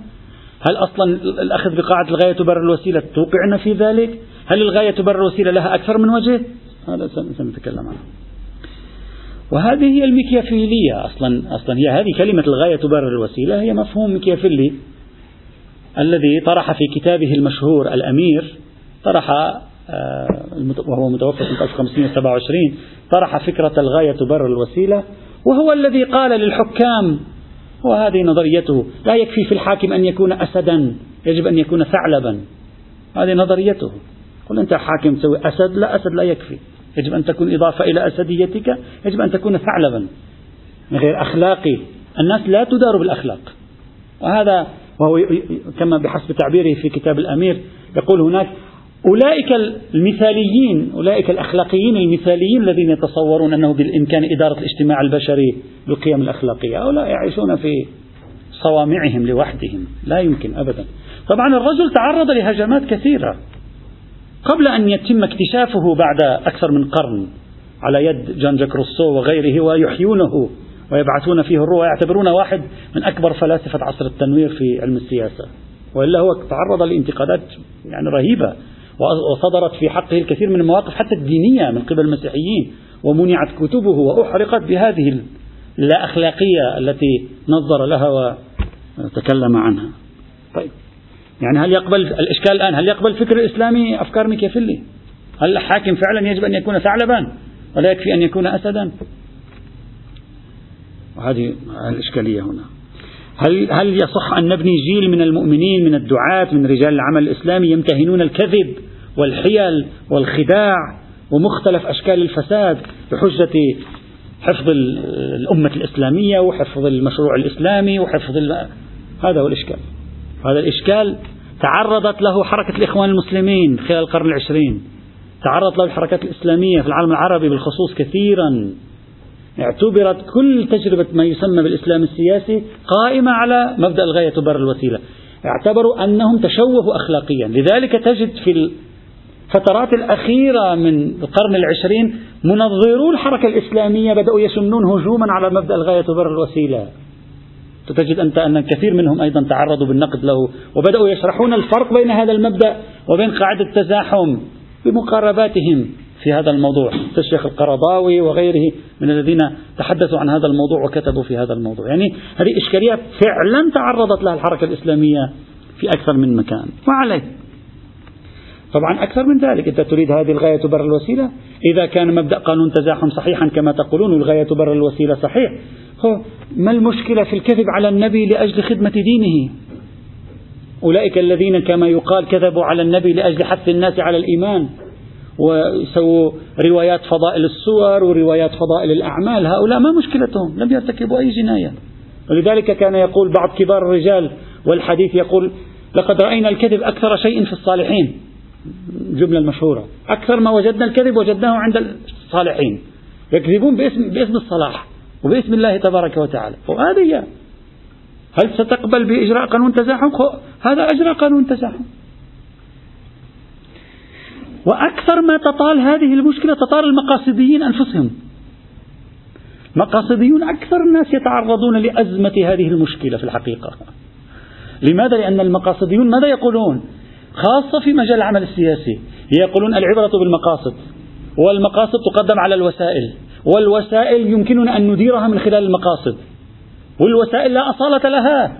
A: هل أصلا الأخذ بقاعدة الغاية تبرر الوسيلة؟ توقعنا في ذلك. هل الغاية تبرر الوسيلة لها أكثر من وجه؟ هذا سنتكلم عنه. وهذه هي الميكيافيلية أصلا أصلا هي هذه كلمة الغاية تبرر الوسيلة هي مفهوم ميكيافيلي الذي طرح في كتابه المشهور الأمير طرح آه، وهو متوفى سنة 1527 طرح فكرة الغاية تبرر الوسيلة وهو الذي قال للحكام وهذه نظريته. لا يكفي في الحاكم أن يكون أسدا يجب أن يكون ثعلبا. هذه نظريته. قل أنت حاكم تسوي أسد؟ لا أسد لا يكفي. يجب أن تكون إضافة إلى أسديتك يجب أن تكون ثعلبا. غير أخلاقي الناس لا تدار بالأخلاق. وهذا وهو كما بحسب تعبيره في كتاب الأمير يقول هناك أولئك المثاليين أولئك الأخلاقيين المثاليين الذين يتصورون أنه بالإمكان إدارة الاجتماع البشري بالقيم الأخلاقية. هؤلاء يعيشون في صوامعهم لوحدهم لا يمكن أبدا. طبعا الرجل تعرض لهجمات كثيرة. قبل أن يتم اكتشافه بعد أكثر من قرن على يد جان جاك روسو وغيره ويحيونه ويبعثون فيه الروح ويعتبرونه واحد من أكبر فلاسفة عصر التنوير في علم السياسة. وإلا هو تعرض لانتقادات يعني رهيبة. وصدرت في حقه الكثير من المواقف حتى الدينية من قبل المسيحيين ومنعت كتبه وأحرقت بهذه اللا أخلاقية التي نظر لها وتكلم عنها. طيب. يعني هل يقبل الإشكال الآن؟ هل يقبل الفكر الإسلامي أفكار ميكافيلي؟ هل الحاكم فعلا يجب أن يكون ثعلبا؟ ولا يكفي أن يكون أسدا؟ وهذه الإشكالية هنا. هل هل يصح أن نبني جيل من المؤمنين من الدعاة من رجال العمل الإسلامي يمتهنون الكذب والحيل والخداع ومختلف أشكال الفساد بحجة حفظ الأمة الإسلامية وحفظ المشروع الإسلامي وحفظ هذا هو الإشكال. هذا الإشكال تعرضت له حركة الإخوان المسلمين خلال القرن العشرين. تعرضت له الحركات الإسلامية في العالم العربي بالخصوص كثيرا. اعتبرت كل تجربة ما يسمى بالإسلام السياسي قائمة على مبدأ الغاية تبرر الوسيلة. اعتبروا أنهم تشوهوا أخلاقيا. لذلك تجد في الفترات الأخيرة من القرن العشرين منظرو الحركة الإسلامية بدأوا يسنون هجوما على مبدأ الغاية تبرر الوسيلة. تجد أنت أن الكثير منهم أيضا تعرضوا بالنقد له وبدأوا يشرحون الفرق بين هذا المبدأ وبين قاعدة التزاحم بمقارباتهم. في هذا الموضوع. الشيخ القرضاوي وغيره من الذين تحدثوا عن هذا الموضوع وكتبوا في هذا الموضوع. يعني هذه إشكالية فعلا تعرضت لها الحركة الإسلامية في أكثر من مكان. وعليه طبعا أكثر من ذلك. أنت تريد هذه الغاية تبرر الوسيلة إذا كان مبدأ قانون تزاحم صحيحا كما تقولون والغاية تبرر الوسيلة صحيح ما المشكلة في الكذب على النبي لأجل خدمة دينه؟ أولئك الذين كما يقال كذبوا على النبي لأجل حث الناس على الإيمان. وسووا روايات فضائل الصور وروايات فضائل الأعمال. هؤلاء ما مشكلتهم لم يرتكبوا أي جناية. ولذلك كان يقول بعض كبار الرجال والحديث يقول لقد رأينا الكذب أكثر شيء في الصالحين. الجملة المشهورة. أكثر ما وجدنا الكذب وجدناه عند الصالحين. يكذبون باسم, باسم الصلاح وباسم الله تبارك وتعالى. وهذه هل ستقبل بإجراء قانون تزاحم؟ هذا أجرى قانون تزاحم. وأكثر ما تطال هذه المشكلة تطال المقاصديين أنفسهم مقاصديون أكثر الناس يتعرضون لأزمة هذه المشكلة في الحقيقة لماذا؟ لأن المقاصديون ماذا يقولون؟ خاصة في مجال العمل السياسي يقولون العبرة بالمقاصد والمقاصد تقدم على الوسائل والوسائل يمكننا أن نديرها من خلال المقاصد والوسائل لا أصالة لها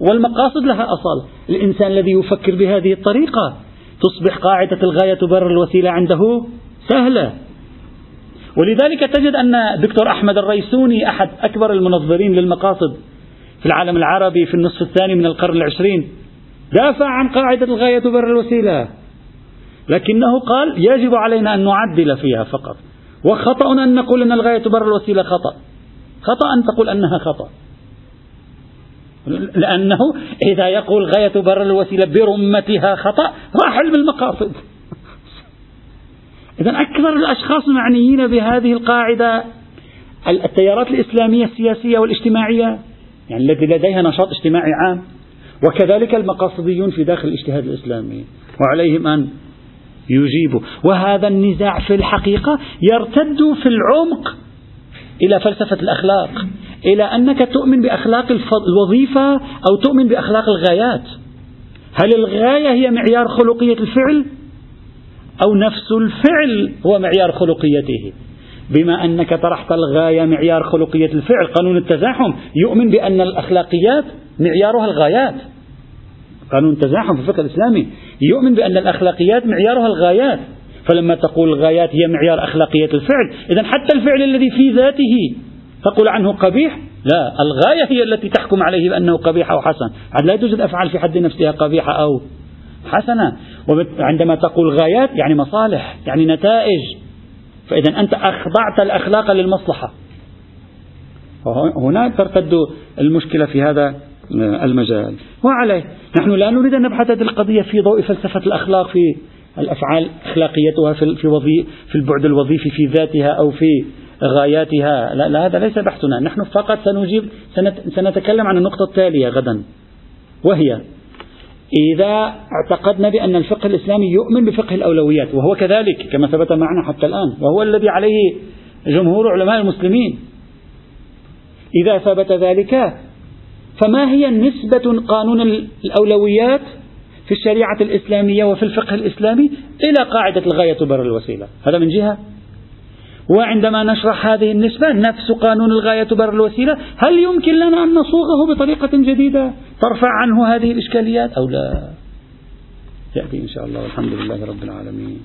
A: والمقاصد لها أصالة الإنسان الذي يفكر بهذه الطريقة تصبح قاعدة الغاية تبرر الوسيلة عنده؟ سهلة. ولذلك تجد أن دكتور أحمد الريسوني أحد أكبر المنظرين للمقاصد في العالم العربي في النصف الثاني من القرن العشرين. دافع عن قاعدة الغاية تبرر الوسيلة. لكنه قال يجب علينا أن نعدل فيها فقط. وخطأ أن نقول أن الغاية تبرر الوسيلة خطأ. خطأ أن تقول أنها خطأ. لأنه إذا يقول غاية تبرر الوسيلة برمتها خطأ راح علم المقاصد إذا أكثر الأشخاص المعنيين بهذه القاعدة التيارات الإسلامية السياسية والاجتماعية يعني التي لديها نشاط اجتماعي عام وكذلك المقاصديون في داخل الاجتهاد الإسلامي وعليهم أن يجيبوا. وهذا النزاع في الحقيقة يرتد في العمق إلى فلسفة الأخلاق إلى أنك تؤمن بأخلاق الوظيفة أو تؤمن بأخلاق الغايات. هل الغاية هي معيار خلقية الفعل؟ أو نفس الفعل هو معيار خلقيته؟ بما أنك طرحت الغاية معيار خلقية الفعل قانون التزاحم يؤمن بأن الأخلاقيات معيارها الغايات. قانون التزاحم في الفقه الإسلامي يؤمن بأن الأخلاقيات معيارها الغايات. فلما تقول الغايات هي معيار أخلاقية الفعل. إذا حتى الفعل الذي في ذاته تقول عنه قبيح؟ لا الغاية هي التي تحكم عليه بأنه قبيح أو حسن. لا توجد أفعال في حد نفسها قبيحة أو حسنة. وعندما تقول غايات يعني مصالح يعني نتائج. فإذا أنت أخضعت الأخلاق للمصلحة. هنا ترتد المشكلة في هذا المجال. وعليه. نحن لا نريد أن نبحث هذه القضية في ضوء فلسفة الأخلاق في الأفعال أخلاقيتها في في في البعد الوظيفي في ذاتها أو في غاياتها. لا, لا هذا ليس بحثنا. نحن فقط سنجيب سنتكلم عن النقطة التالية غدا وهي إذا اعتقدنا بأن الفقه الإسلامي يؤمن بفقه الأولويات وهو كذلك كما ثبت معنا حتى الآن وهو الذي عليه جمهور علماء المسلمين. إذا ثبت ذلك فما هي نسبة قانون الأولويات في الشريعة الإسلامية وفي الفقه الإسلامي إلى قاعدة الغاية تبرر الوسيلة. هذا من جهة. وعندما نشرح هذه النسبة نفس قانون الغاية تبرر الوسيلة هل يمكن لنا أن نصوغه بطريقة جديدة؟ ترفع عنه هذه الإشكاليات أو لا؟ يأتي إن شاء الله. والحمد لله رب العالمين.